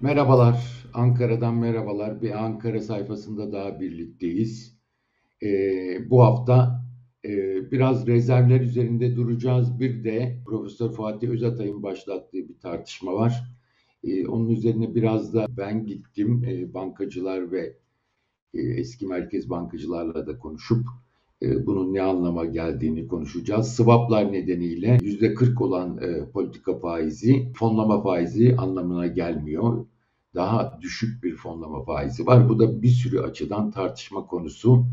Merhabalar, Ankara'dan merhabalar. Bir Ankara sayfasında daha birlikteyiz. Ee, bu hafta e, biraz rezervler üzerinde duracağız. Bir de Profesör Fatih Özatay'ın başlattığı bir tartışma var. Ee, onun üzerine biraz da ben gittim. Ee, bankacılar ve e, eski merkez bankacılarla da konuşup e, bunun ne anlama geldiğini konuşacağız. Swaplar nedeniyle %40 olan e, politika faizi fonlama faizi anlamına gelmiyor. Daha düşük bir fonlama faizi var. Bu da bir sürü açıdan tartışma konusu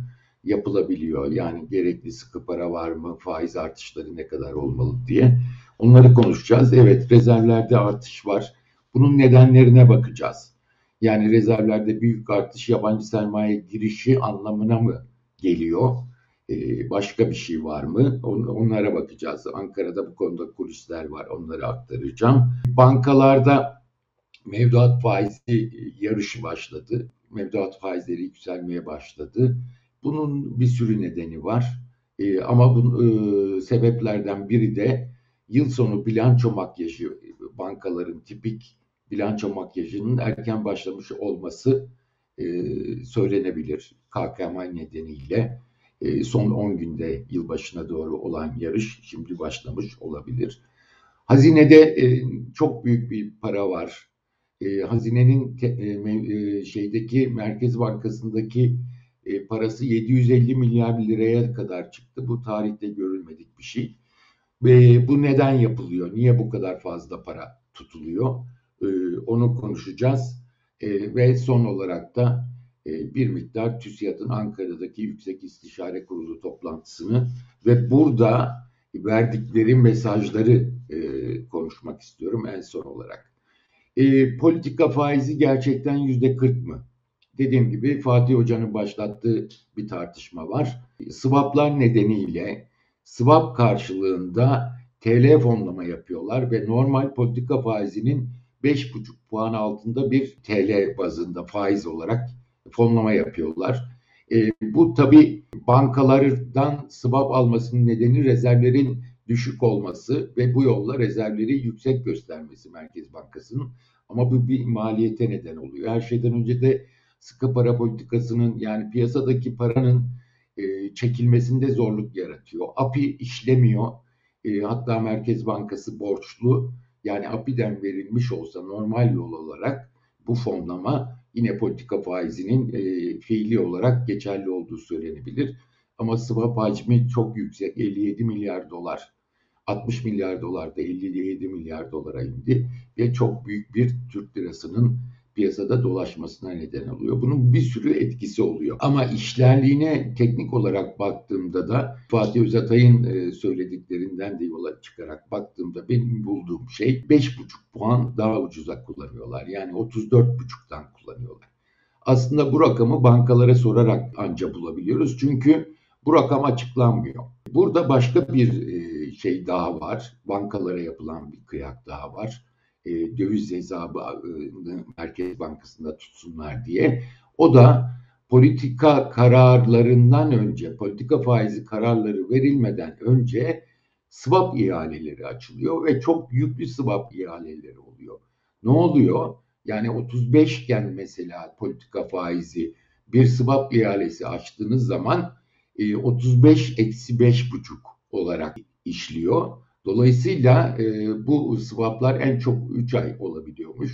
yapılabiliyor. Yani gerekli sıkı para var mı, faiz artışları ne kadar olmalı diye. Onları konuşacağız. Evet rezervlerde artış var. Bunun nedenlerine bakacağız. Yani rezervlerde büyük artış yabancı sermaye girişi anlamına mı geliyor? Ee, başka bir şey var mı? onlara bakacağız. Ankara'da bu konuda kulisler var. Onları aktaracağım. Bankalarda mevduat faizi yarışı başladı. Mevduat faizleri yükselmeye başladı. Bunun bir sürü nedeni var. Ee, ama bu e, sebeplerden biri de yıl sonu bilanço makyajı bankaların tipik bilanço makyajının erken başlamış olması e, söylenebilir. KKM nedeniyle e, son 10 günde yılbaşına doğru olan yarış şimdi başlamış olabilir. Hazinede e, çok büyük bir para var. E, hazinenin te, e, e şeydeki Merkez Bankası'ndaki e, parası 750 milyar liraya kadar çıktı. Bu tarihte görülmedik bir şey. Ve bu neden yapılıyor? Niye bu kadar fazla para tutuluyor? E, onu konuşacağız. E, ve son olarak da e, bir miktar TÜSİAD'ın Ankara'daki Yüksek İstişare Kurulu toplantısını ve burada verdikleri mesajları e, konuşmak istiyorum en son olarak. E, politika faizi gerçekten yüzde 40 mı? Dediğim gibi Fatih Hoca'nın başlattığı bir tartışma var. Swaplar nedeniyle swap karşılığında TL fonlama yapıyorlar ve normal politika faizinin 5,5 puan altında bir TL bazında faiz olarak fonlama yapıyorlar. E, bu tabi bankalardan swap almasının nedeni rezervlerin düşük olması ve bu yolla rezervleri yüksek göstermesi Merkez Bankası'nın. Ama bu bir maliyete neden oluyor. Her şeyden önce de sıkı para politikasının yani piyasadaki paranın e, çekilmesinde zorluk yaratıyor. API işlemiyor. E, hatta Merkez Bankası borçlu. Yani API'den verilmiş olsa normal yol olarak bu fonlama yine politika faizinin e, fiili olarak geçerli olduğu söylenebilir. Ama swap hacmi çok yüksek 57 milyar dolar 60 milyar dolarda 57 milyar dolara indi ve çok büyük bir Türk lirasının piyasada dolaşmasına neden oluyor. Bunun bir sürü etkisi oluyor. Ama işlerliğine teknik olarak baktığımda da Fatih Özatay'ın e, söylediklerinden de yola çıkarak baktığımda benim bulduğum şey 5,5 puan daha ucuza kullanıyorlar. Yani 34,5'tan kullanıyorlar. Aslında bu rakamı bankalara sorarak anca bulabiliyoruz. Çünkü bu rakam açıklanmıyor. Burada başka bir e, şey daha var. Bankalara yapılan bir kıyak daha var e, döviz hesabını Merkez Bankası'nda tutsunlar diye. O da politika kararlarından önce, politika faizi kararları verilmeden önce swap ihaleleri açılıyor ve çok yüklü swap ihaleleri oluyor. Ne oluyor? Yani 35 iken mesela politika faizi bir swap ihalesi açtığınız zaman 35 eksi 5,5 olarak işliyor. Dolayısıyla e, bu swaplar en çok 3 ay olabiliyormuş.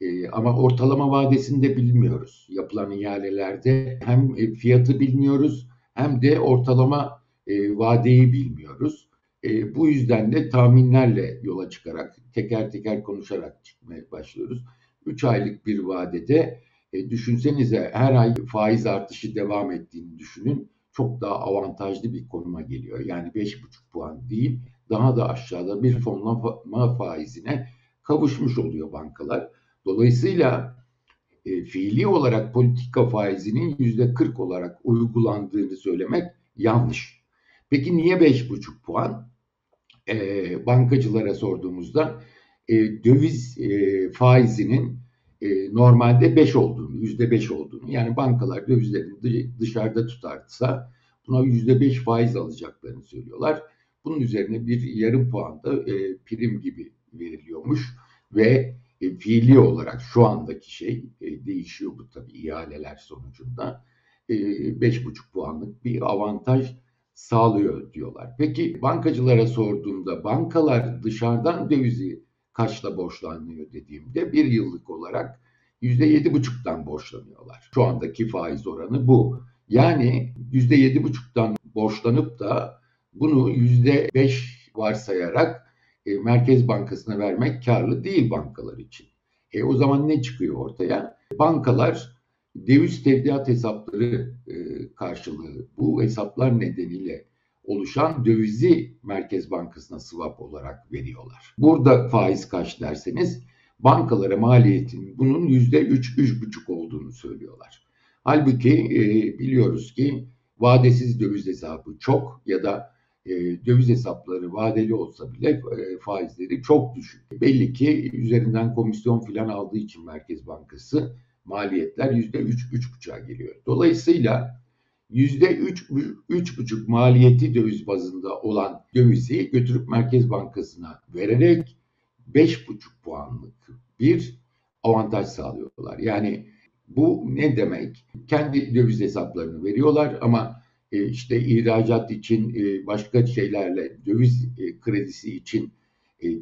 E, ama ortalama vadesini de bilmiyoruz. Yapılan ihalelerde hem fiyatı bilmiyoruz hem de ortalama e, vadeyi bilmiyoruz. E, bu yüzden de tahminlerle yola çıkarak, teker teker konuşarak çıkmaya başlıyoruz. 3 aylık bir vadede e, düşünsenize her ay faiz artışı devam ettiğini düşünün. Çok daha avantajlı bir konuma geliyor. Yani 5,5 puan değil daha da aşağıda bir fonlama faizine kavuşmuş oluyor bankalar. Dolayısıyla e, fiili olarak politika faizinin yüzde 40 olarak uygulandığını söylemek yanlış. Peki niye 5,5 puan? E, bankacılara sorduğumuzda e, döviz e, faizinin e, normalde 5 olduğunu, yüzde 5 olduğunu yani bankalar dövizlerini dışarıda tutarsa buna yüzde 5 faiz alacaklarını söylüyorlar. Bunun üzerine bir yarım puan da e, prim gibi veriliyormuş ve e, fiili olarak şu andaki şey e, değişiyor bu tabii ihaleler sonucunda. E, 5,5 puanlık bir avantaj sağlıyor diyorlar. Peki bankacılara sorduğumda bankalar dışarıdan dövizi kaçla borçlanıyor dediğimde bir yıllık olarak yüzde yedi buçuktan borçlanıyorlar. Şu andaki faiz oranı bu. Yani yüzde yedi buçuktan borçlanıp da bunu yüzde beş varsayarak e, Merkez Bankası'na vermek karlı değil bankalar için. E, o zaman ne çıkıyor ortaya? Bankalar döviz tevdiat hesapları e, karşılığı bu hesaplar nedeniyle oluşan dövizi Merkez Bankası'na swap olarak veriyorlar. Burada faiz kaç derseniz bankalara maliyetin bunun yüzde üç, üç buçuk olduğunu söylüyorlar. Halbuki e, biliyoruz ki vadesiz döviz hesabı çok ya da e, döviz hesapları vadeli olsa bile e, faizleri çok düşük. Belli ki üzerinden komisyon filan aldığı için Merkez Bankası maliyetler yüzde üç, üç buçuğa geliyor. Dolayısıyla yüzde üç, üç buçuk maliyeti döviz bazında olan dövizi götürüp Merkez Bankası'na vererek beş buçuk puanlık bir avantaj sağlıyorlar. Yani bu ne demek? Kendi döviz hesaplarını veriyorlar ama e, işte ihracat için e, başka şeylerle döviz e, kredisi için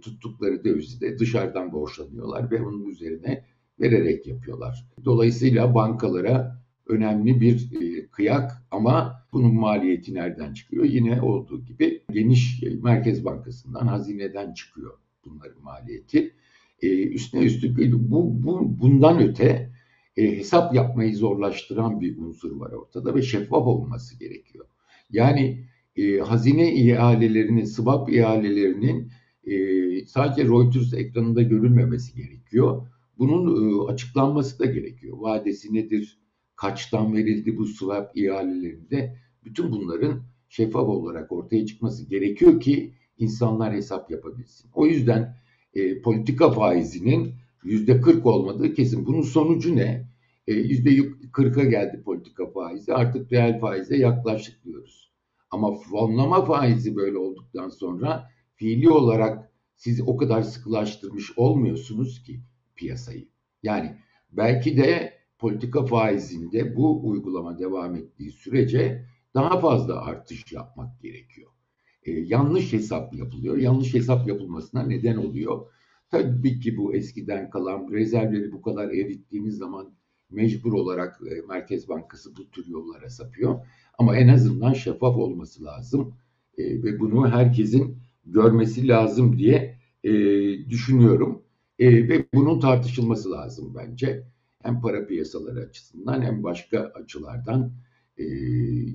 tuttukları dövizi de dışarıdan borçlanıyorlar ve onun üzerine vererek yapıyorlar. Dolayısıyla bankalara önemli bir kıyak ama bunun maliyeti nereden çıkıyor? Yine olduğu gibi geniş Merkez Bankası'ndan, hazineden çıkıyor bunların maliyeti. Üstüne üstlük bu, bu bundan öte e, hesap yapmayı zorlaştıran bir unsur var ortada ve şeffaf olması gerekiyor. Yani e, hazine ihalelerinin, swap ihalelerinin e, sadece Reuters ekranında görülmemesi gerekiyor. Bunun e, açıklanması da gerekiyor. Vadesi nedir? Kaçtan verildi bu swap ihalelerinde? Bütün bunların şeffaf olarak ortaya çıkması gerekiyor ki insanlar hesap yapabilsin. O yüzden e, politika faizinin yüzde 40 olmadığı kesin. Bunun sonucu ne? E, yüzde 40'a geldi politika faizi. Artık reel faize yaklaştık diyoruz. Ama fonlama faizi böyle olduktan sonra fiili olarak siz o kadar sıkılaştırmış olmuyorsunuz ki piyasayı. Yani belki de politika faizinde bu uygulama devam ettiği sürece daha fazla artış yapmak gerekiyor. Ee, yanlış hesap yapılıyor. Yanlış hesap yapılmasına neden oluyor. Tabii ki bu eskiden kalan rezervleri bu kadar erittiğiniz zaman mecbur olarak e, Merkez Bankası bu tür yollara sapıyor. Ama en azından şeffaf olması lazım e, ve bunu herkesin görmesi lazım diye e, düşünüyorum. E, ve bunun tartışılması lazım bence. Hem para piyasaları açısından hem başka açılardan e,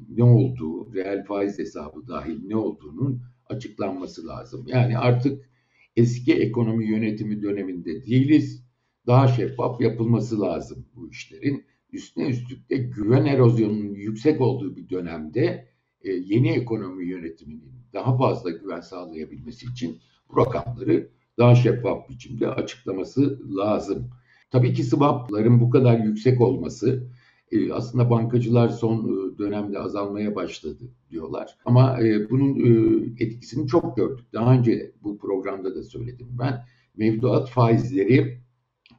ne olduğu, reel faiz hesabı dahil ne olduğunun açıklanması lazım. Yani artık eski ekonomi yönetimi döneminde değiliz. Daha şeffaf yapılması lazım bu işlerin. Üstüne üstlük de güven erozyonunun yüksek olduğu bir dönemde e, yeni ekonomi yönetiminin daha fazla güven sağlayabilmesi için bu rakamları daha şeffaf biçimde açıklaması lazım. Tabii ki swapların bu kadar yüksek olması e, aslında bankacılar son e, dönemde azalmaya başladı diyorlar. Ama e, bunun etkisini çok gördük. Daha önce bu programda da söyledim ben. Mevduat faizleri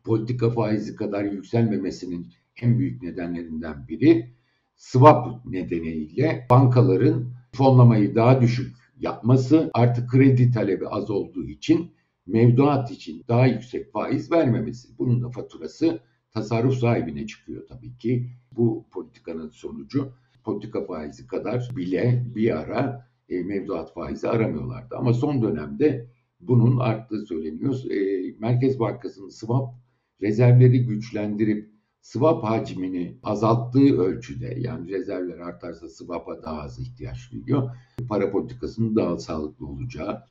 politika faizi kadar yükselmemesinin en büyük nedenlerinden biri swap nedeniyle bankaların fonlamayı daha düşük yapması artık kredi talebi az olduğu için mevduat için daha yüksek faiz vermemesi. Bunun da faturası tasarruf sahibine çıkıyor tabii ki. Bu politikanın sonucu politika faizi kadar bile bir ara e, mevduat faizi aramıyorlardı. Ama son dönemde bunun arttığı söyleniyor. E, Merkez Bankası'nın swap rezervleri güçlendirip swap hacmini azalttığı ölçüde yani rezervler artarsa swap'a daha az ihtiyaç duyuyor. Para politikasının daha sağlıklı olacağı,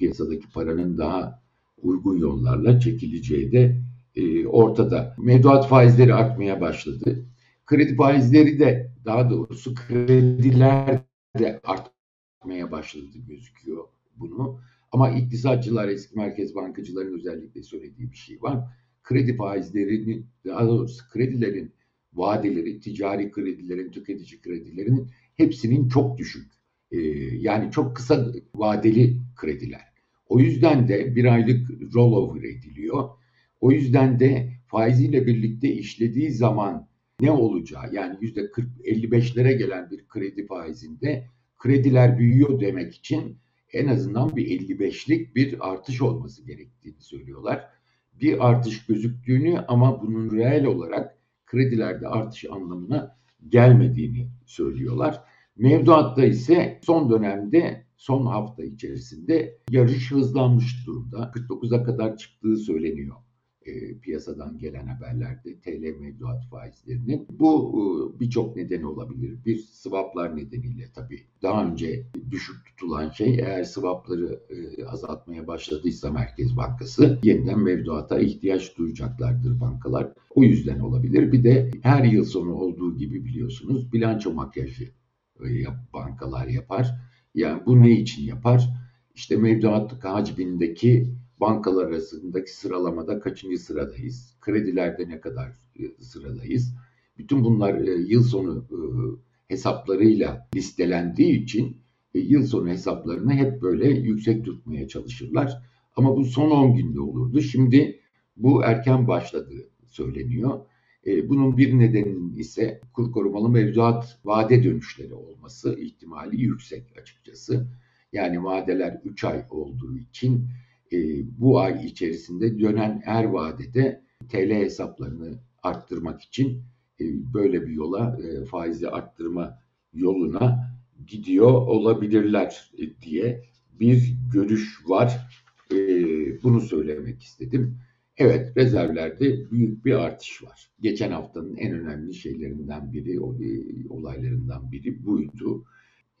piyasadaki paranın daha uygun yollarla çekileceği de e, ortada. Mevduat faizleri artmaya başladı. Kredi faizleri de daha doğrusu krediler de artmaya başladı gözüküyor bunu. Ama iktisatçılar, eski merkez bankacıların özellikle söylediği bir şey var. Kredi faizlerini, daha doğrusu kredilerin vadeleri, ticari kredilerin, tüketici kredilerin hepsinin çok düşük. Ee, yani çok kısa vadeli krediler. O yüzden de bir aylık rollover ediliyor. O yüzden de faiziyle birlikte işlediği zaman ne olacağı yani yüzde 40-55'lere gelen bir kredi faizinde krediler büyüyor demek için en azından bir 55'lik bir artış olması gerektiğini söylüyorlar. Bir artış gözüktüğünü ama bunun reel olarak kredilerde artış anlamına gelmediğini söylüyorlar. Mevduatta ise son dönemde son hafta içerisinde yarış hızlanmış durumda. 49'a kadar çıktığı söyleniyor e, piyasadan gelen haberlerde TL mevduat faizlerinin. Bu e, birçok nedeni olabilir. Bir swaplar nedeniyle tabii. Daha önce düşük tutulan şey eğer swapları e, azaltmaya başladıysa Merkez Bankası yeniden mevduata ihtiyaç duyacaklardır bankalar. O yüzden olabilir. Bir de her yıl sonu olduğu gibi biliyorsunuz bilanço makyajı e, bankalar yapar. Yani bu ne için yapar? İşte mevduat hacmindeki bankalar arasındaki sıralamada kaçıncı sıradayız? Kredilerde ne kadar e, sıradayız? Bütün bunlar e, yıl sonu e, hesaplarıyla listelendiği için yıl sonu hesaplarını hep böyle yüksek tutmaya çalışırlar. Ama bu son 10 günde olurdu. Şimdi bu erken başladığı söyleniyor. Bunun bir nedeni ise kur korumalı mevduat vade dönüşleri olması ihtimali yüksek açıkçası. Yani vadeler 3 ay olduğu için e, bu ay içerisinde dönen er vadede TL hesaplarını arttırmak için e, böyle bir yola e, faizi arttırma yoluna gidiyor olabilirler e, diye bir görüş var. E, bunu söylemek istedim. Evet rezervlerde büyük bir artış var. Geçen haftanın en önemli şeylerinden biri, e, olaylarından biri buydu.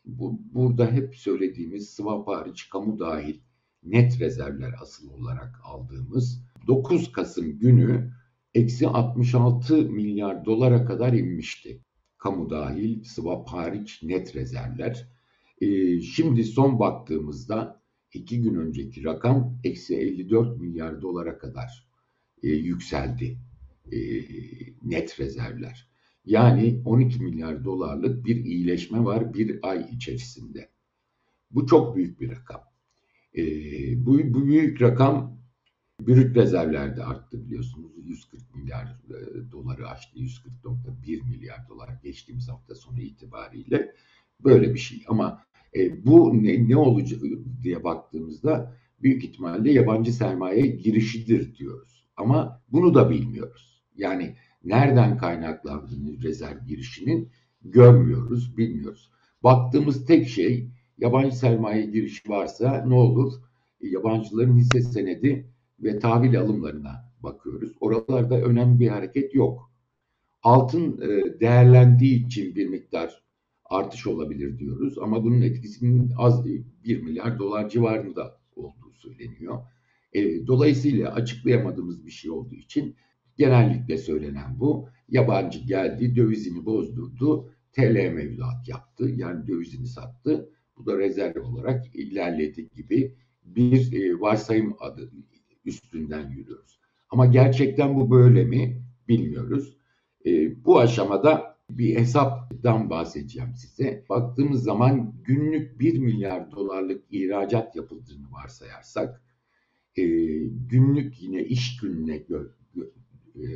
Bu, burada hep söylediğimiz swap hariç kamu dahil net rezervler asıl olarak aldığımız 9 Kasım günü eksi 66 milyar dolara kadar inmişti. Kamu dahil, swap hariç net rezervler. Ee, şimdi son baktığımızda iki gün önceki rakam eksi 54 milyar dolara kadar e, yükseldi e, net rezervler. Yani 12 milyar dolarlık bir iyileşme var bir ay içerisinde. Bu çok büyük bir rakam. E, bu, bu büyük rakam brüt rezervlerde arttı biliyorsunuz. 140 milyar e, doları aştı. 140.1 milyar dolar geçtiğimiz hafta sonu itibariyle böyle bir şey. Ama e, bu ne, ne olacak diye baktığımızda büyük ihtimalle yabancı sermaye girişidir diyoruz. Ama bunu da bilmiyoruz. Yani nereden kaynaklandığını rezerv girişinin görmüyoruz, bilmiyoruz. Baktığımız tek şey yabancı sermaye girişi varsa ne olur? E, yabancıların hisse senedi ve tahvil alımlarına bakıyoruz. Oralarda önemli bir hareket yok. Altın e, değerlendiği için bir miktar artış olabilir diyoruz ama bunun etkisinin az 1 milyar dolar civarında olduğu söyleniyor. E, dolayısıyla açıklayamadığımız bir şey olduğu için genellikle söylenen bu. Yabancı geldi, dövizini bozdurdu, TL mevduat yaptı. Yani dövizini sattı. Bu da rezerv olarak ilerledi gibi bir e, varsayım adı üstünden yürüyoruz. Ama gerçekten bu böyle mi bilmiyoruz. E, bu aşamada bir hesaptan bahsedeceğim size. Baktığımız zaman günlük 1 milyar dolarlık ihracat yapıldığını varsayarsak e, günlük yine iş gününe gö, gö, e,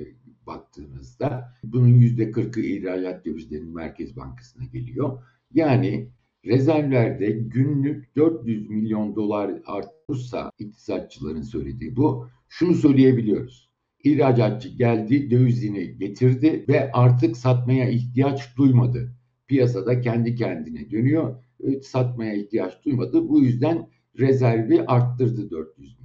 baktığınızda bunun %40'ı ihracat dövizlerinin Merkez Bankası'na geliyor. Yani rezervlerde günlük 400 milyon dolar artırsa iktisatçıların söylediği bu. Şunu söyleyebiliyoruz. İhracatçı geldi, dövizini getirdi ve artık satmaya ihtiyaç duymadı. Piyasada kendi kendine dönüyor. Satmaya ihtiyaç duymadı. Bu yüzden rezervi arttırdı 400 milyon.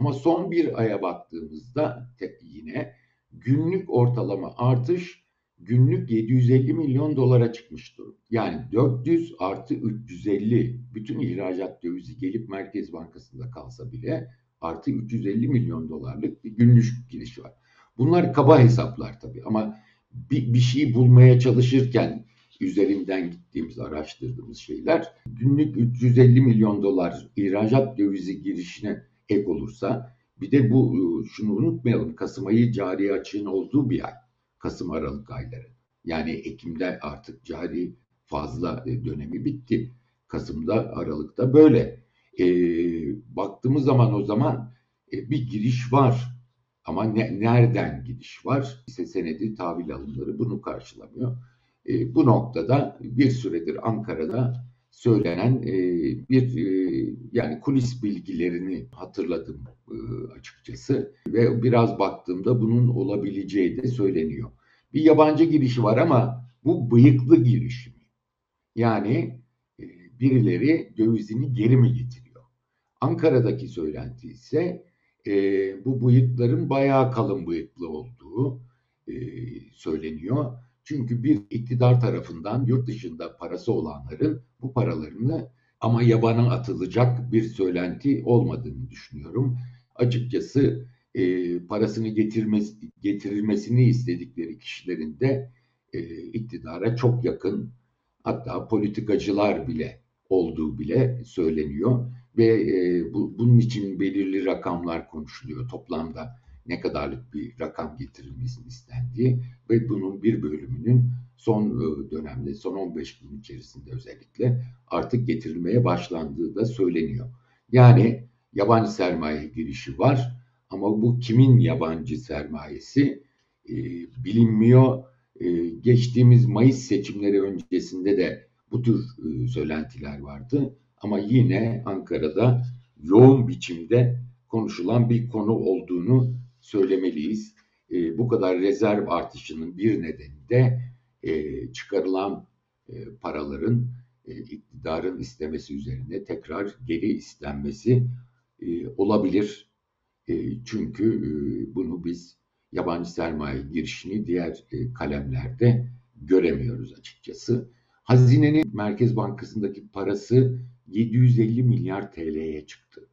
Ama son bir aya baktığımızda yine günlük ortalama artış günlük 750 milyon dolara çıkmış durum. Yani 400 artı 350 bütün ihracat dövizi gelip Merkez Bankası'nda kalsa bile artı 350 milyon dolarlık bir günlük giriş var. Bunlar kaba hesaplar tabii ama bir, bir şeyi bulmaya çalışırken üzerinden gittiğimiz, araştırdığımız şeyler günlük 350 milyon dolar ihracat dövizi girişine ek olursa bir de bu şunu unutmayalım Kasım ayı cari açığın olduğu bir ay. Kasım Aralık ayları. Yani Ekim'de artık cari fazla e, dönemi bitti. Kasım'da Aralık'ta böyle. E, baktığımız zaman o zaman e, bir giriş var. Ama ne, nereden gidiş var? İşte senedi tahvil alımları bunu karşılamıyor. E, bu noktada bir süredir Ankara'da söylenen e, bir e, yani kulis bilgilerini hatırladım e, açıkçası ve biraz baktığımda bunun olabileceği de söyleniyor. Bir yabancı girişi var ama bu bıyıklı girişim. Yani e, birileri dövizini geri mi getiriyor? Ankara'daki söylenti ise e, bu bıyıkların bayağı kalın bıyıklı olduğu e, söyleniyor. Çünkü bir iktidar tarafından yurt dışında parası olanların bu paralarını ama yabana atılacak bir söylenti olmadığını düşünüyorum. Açıkçası e, parasını getirmesi, getirilmesini istedikleri kişilerin de e, iktidara çok yakın hatta politikacılar bile olduğu bile söyleniyor ve e, bu, bunun için belirli rakamlar konuşuluyor toplamda ne kadarlık bir rakam getirilmesini istendiği ve bunun bir bölümünün son e, dönemde, son 15 gün içerisinde özellikle artık getirilmeye başlandığı da söyleniyor. Yani yabancı sermaye girişi var ama bu kimin yabancı sermayesi e, bilinmiyor. E, geçtiğimiz Mayıs seçimleri öncesinde de bu tür e, söylentiler vardı. Ama yine Ankara'da yoğun biçimde konuşulan bir konu olduğunu söylemeliyiz. E, bu kadar rezerv artışının bir nedeni de e, çıkarılan e, paraların e, iktidarın istemesi üzerine tekrar geri istenmesi e, olabilir. E, çünkü e, bunu biz yabancı sermaye girişini diğer e, kalemlerde göremiyoruz açıkçası. Hazinenin Merkez Bankası'ndaki parası 750 milyar TL'ye çıktı.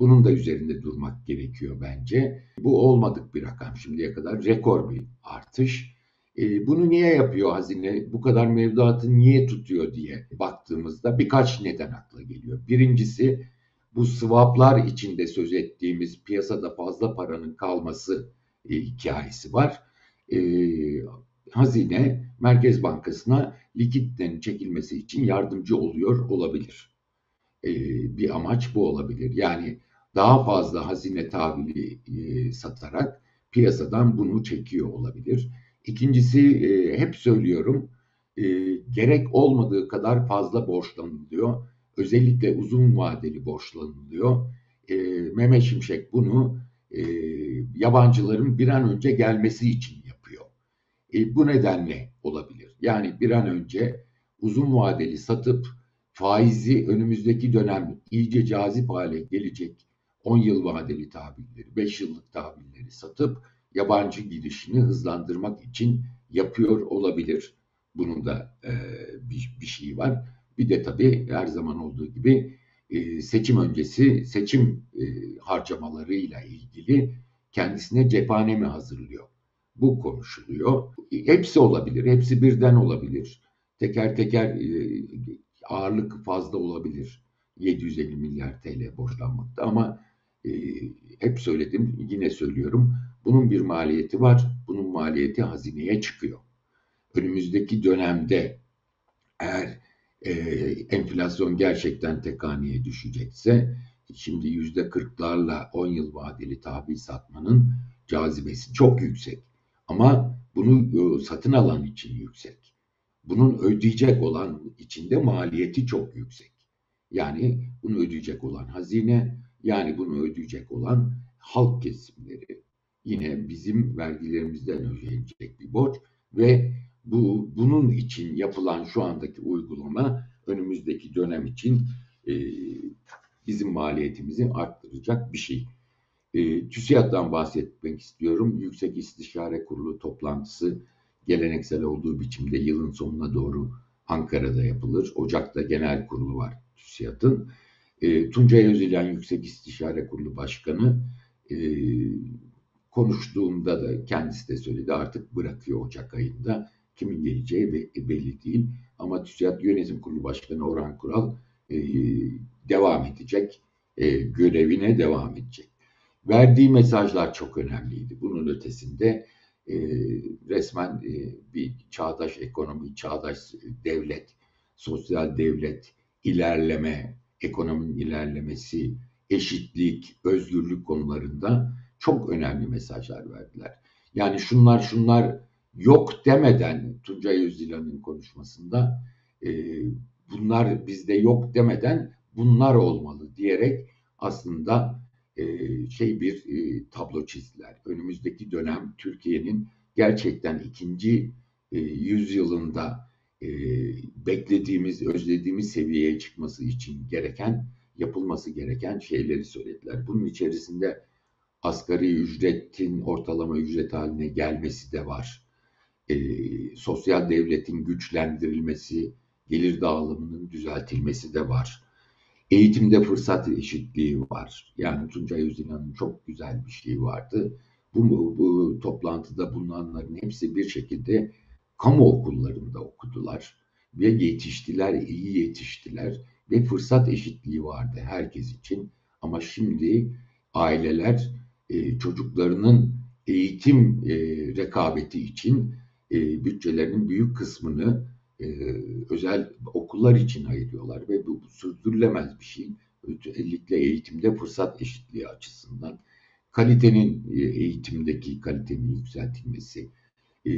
Bunun da üzerinde durmak gerekiyor bence. Bu olmadık bir rakam şimdiye kadar. Rekor bir artış. E, bunu niye yapıyor hazine? Bu kadar mevduatı niye tutuyor diye baktığımızda birkaç neden akla geliyor. Birincisi bu swaplar içinde söz ettiğimiz piyasada fazla paranın kalması e, hikayesi var. E, hazine Merkez Bankası'na likiditenin çekilmesi için yardımcı oluyor olabilir. Bir amaç bu olabilir. Yani daha fazla hazine tahvili e, satarak piyasadan bunu çekiyor olabilir. İkincisi e, hep söylüyorum e, gerek olmadığı kadar fazla borçlanılıyor. Özellikle uzun vadeli borçlanılıyor. E, Mehmet Şimşek bunu e, yabancıların bir an önce gelmesi için yapıyor. E, bu nedenle olabilir. Yani bir an önce uzun vadeli satıp faizi önümüzdeki dönem iyice cazip hale gelecek 10 yıl vadeli tahvilleri, 5 yıllık tahvilleri satıp yabancı girişini hızlandırmak için yapıyor olabilir. Bunun da e, bir, bir şey var. Bir de tabii her zaman olduğu gibi e, seçim öncesi seçim e, harcamalarıyla ilgili kendisine cephane mi hazırlıyor? Bu konuşuluyor. Hepsi olabilir, hepsi birden olabilir. Teker teker e, ağırlık fazla olabilir. 750 milyar TL borçlanmakta ama e, hep söyledim, yine söylüyorum. Bunun bir maliyeti var. Bunun maliyeti hazineye çıkıyor. Önümüzdeki dönemde eğer e, enflasyon gerçekten tek haneye düşecekse şimdi yüzde kırklarla 10 yıl vadeli tahvil satmanın cazibesi çok yüksek. Ama bunu e, satın alan için yüksek. Bunun ödeyecek olan içinde maliyeti çok yüksek. Yani bunu ödeyecek olan hazine, yani bunu ödeyecek olan halk kesimleri. Yine bizim vergilerimizden ödenecek bir borç ve bu bunun için yapılan şu andaki uygulama önümüzdeki dönem için e, bizim maliyetimizi arttıracak bir şey. E, TÜSİAD'dan bahsetmek istiyorum. Yüksek İstişare Kurulu toplantısı geleneksel olduğu biçimde yılın sonuna doğru Ankara'da yapılır. Ocak'ta genel kurulu var TÜSİAD'ın. E, Tuncay Özilhan Yüksek İstişare Kurulu Başkanı e, konuştuğumda da kendisi de söyledi artık bırakıyor Ocak ayında. Kimin geleceği belli değil. Ama TÜSİAD Yönetim Kurulu Başkanı Orhan Kural e, devam edecek. E, görevine devam edecek. Verdiği mesajlar çok önemliydi. Bunun ötesinde e, resmen e, bir çağdaş ekonomi, çağdaş devlet, sosyal devlet, ilerleme, ekonominin ilerlemesi, eşitlik, özgürlük konularında çok önemli mesajlar verdiler. Yani şunlar şunlar yok demeden Tuncay Özdilan'ın konuşmasında e, bunlar bizde yok demeden bunlar olmalı diyerek aslında e, şey bir e, tablo çizdiler. Önümüzdeki dönem Türkiye'nin gerçekten ikinci e, yüzyılında e, beklediğimiz, özlediğimiz seviyeye çıkması için gereken, yapılması gereken şeyleri söylediler. Bunun içerisinde asgari ücretin ortalama ücret haline gelmesi de var. E, sosyal devletin güçlendirilmesi, gelir dağılımının düzeltilmesi de var. Eğitimde fırsat eşitliği var. Yani Tuncay Özilhan'ın çok güzel bir şeyi vardı. Bu, bu toplantıda bulunanların hepsi bir şekilde kamu okullarında okudular ve yetiştiler, iyi yetiştiler ve fırsat eşitliği vardı herkes için. Ama şimdi aileler e, çocuklarının eğitim e, rekabeti için e, bütçelerinin büyük kısmını e, özel okullar için ayırıyorlar ve bu, sürdürülemez bir şey. Özellikle eğitimde fırsat eşitliği açısından kalitenin eğitimdeki kalitenin yükseltilmesi, e,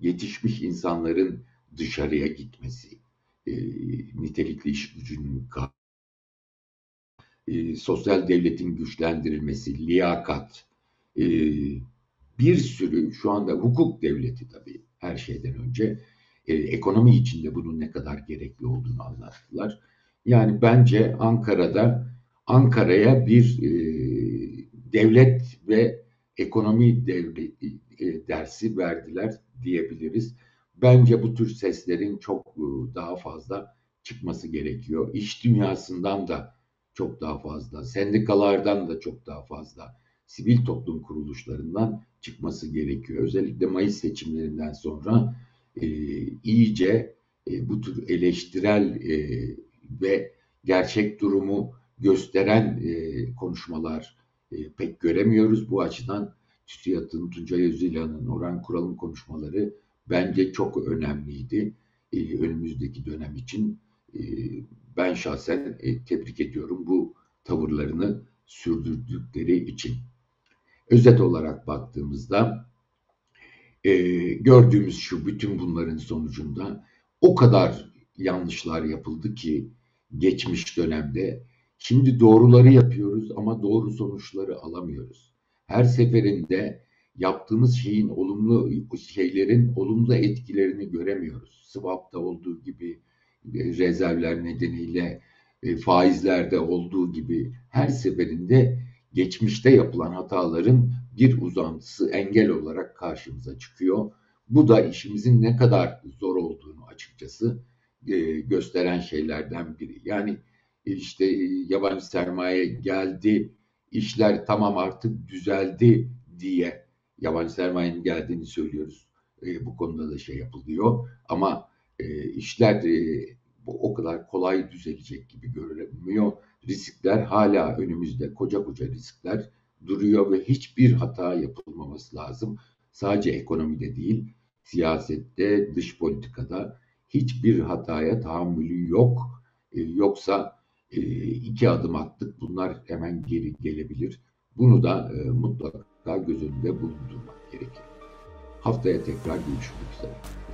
yetişmiş insanların dışarıya gitmesi, e, nitelikli iş gücünün e, sosyal devletin güçlendirilmesi, liyakat, e, bir sürü şu anda hukuk devleti tabii her şeyden önce e, ekonomi içinde bunun ne kadar gerekli olduğunu anlattılar. Yani bence Ankara'da Ankara'ya bir e, devlet ve ekonomi devleti e, dersi verdiler diyebiliriz. Bence bu tür seslerin çok e, daha fazla çıkması gerekiyor. İş dünyasından da çok daha fazla, sendikalardan da çok daha fazla, sivil toplum kuruluşlarından çıkması gerekiyor. Özellikle Mayıs seçimlerinden sonra e, iyice e, bu tür eleştirel e, ve gerçek durumu gösteren e, konuşmalar e, pek göremiyoruz. Bu açıdan TÜSİAD'ın, Tuncay Özilhan'ın, Orhan Kural'ın konuşmaları bence çok önemliydi e, önümüzdeki dönem için. E, ben şahsen e, tebrik ediyorum bu tavırlarını sürdürdükleri için. Özet olarak baktığımızda e, gördüğümüz şu bütün bunların sonucunda o kadar yanlışlar yapıldı ki geçmiş dönemde şimdi doğruları yapıyoruz ama doğru sonuçları alamıyoruz. Her seferinde yaptığımız şeyin olumlu şeylerin olumlu etkilerini göremiyoruz. Swap'ta olduğu gibi e, rezervler nedeniyle e, faizlerde olduğu gibi her seferinde geçmişte yapılan hataların bir uzantısı engel olarak karşımıza çıkıyor. Bu da işimizin ne kadar zor olduğunu açıkçası e, gösteren şeylerden biri. Yani işte yabancı sermaye geldi, işler tamam artık düzeldi diye yabancı sermayenin geldiğini söylüyoruz. E, bu konuda da şey yapılıyor ama e, işler e, bu o kadar kolay düzelecek gibi görünmüyor. Riskler hala önümüzde koca koca riskler duruyor ve hiçbir hata yapılmaması lazım. Sadece ekonomide değil, siyasette, dış politikada hiçbir hataya tahammülü yok. E, yoksa iki adım attık bunlar hemen geri gelebilir. Bunu da e, mutlaka göz önünde bulundurmak gerekir. Haftaya tekrar görüşmek üzere.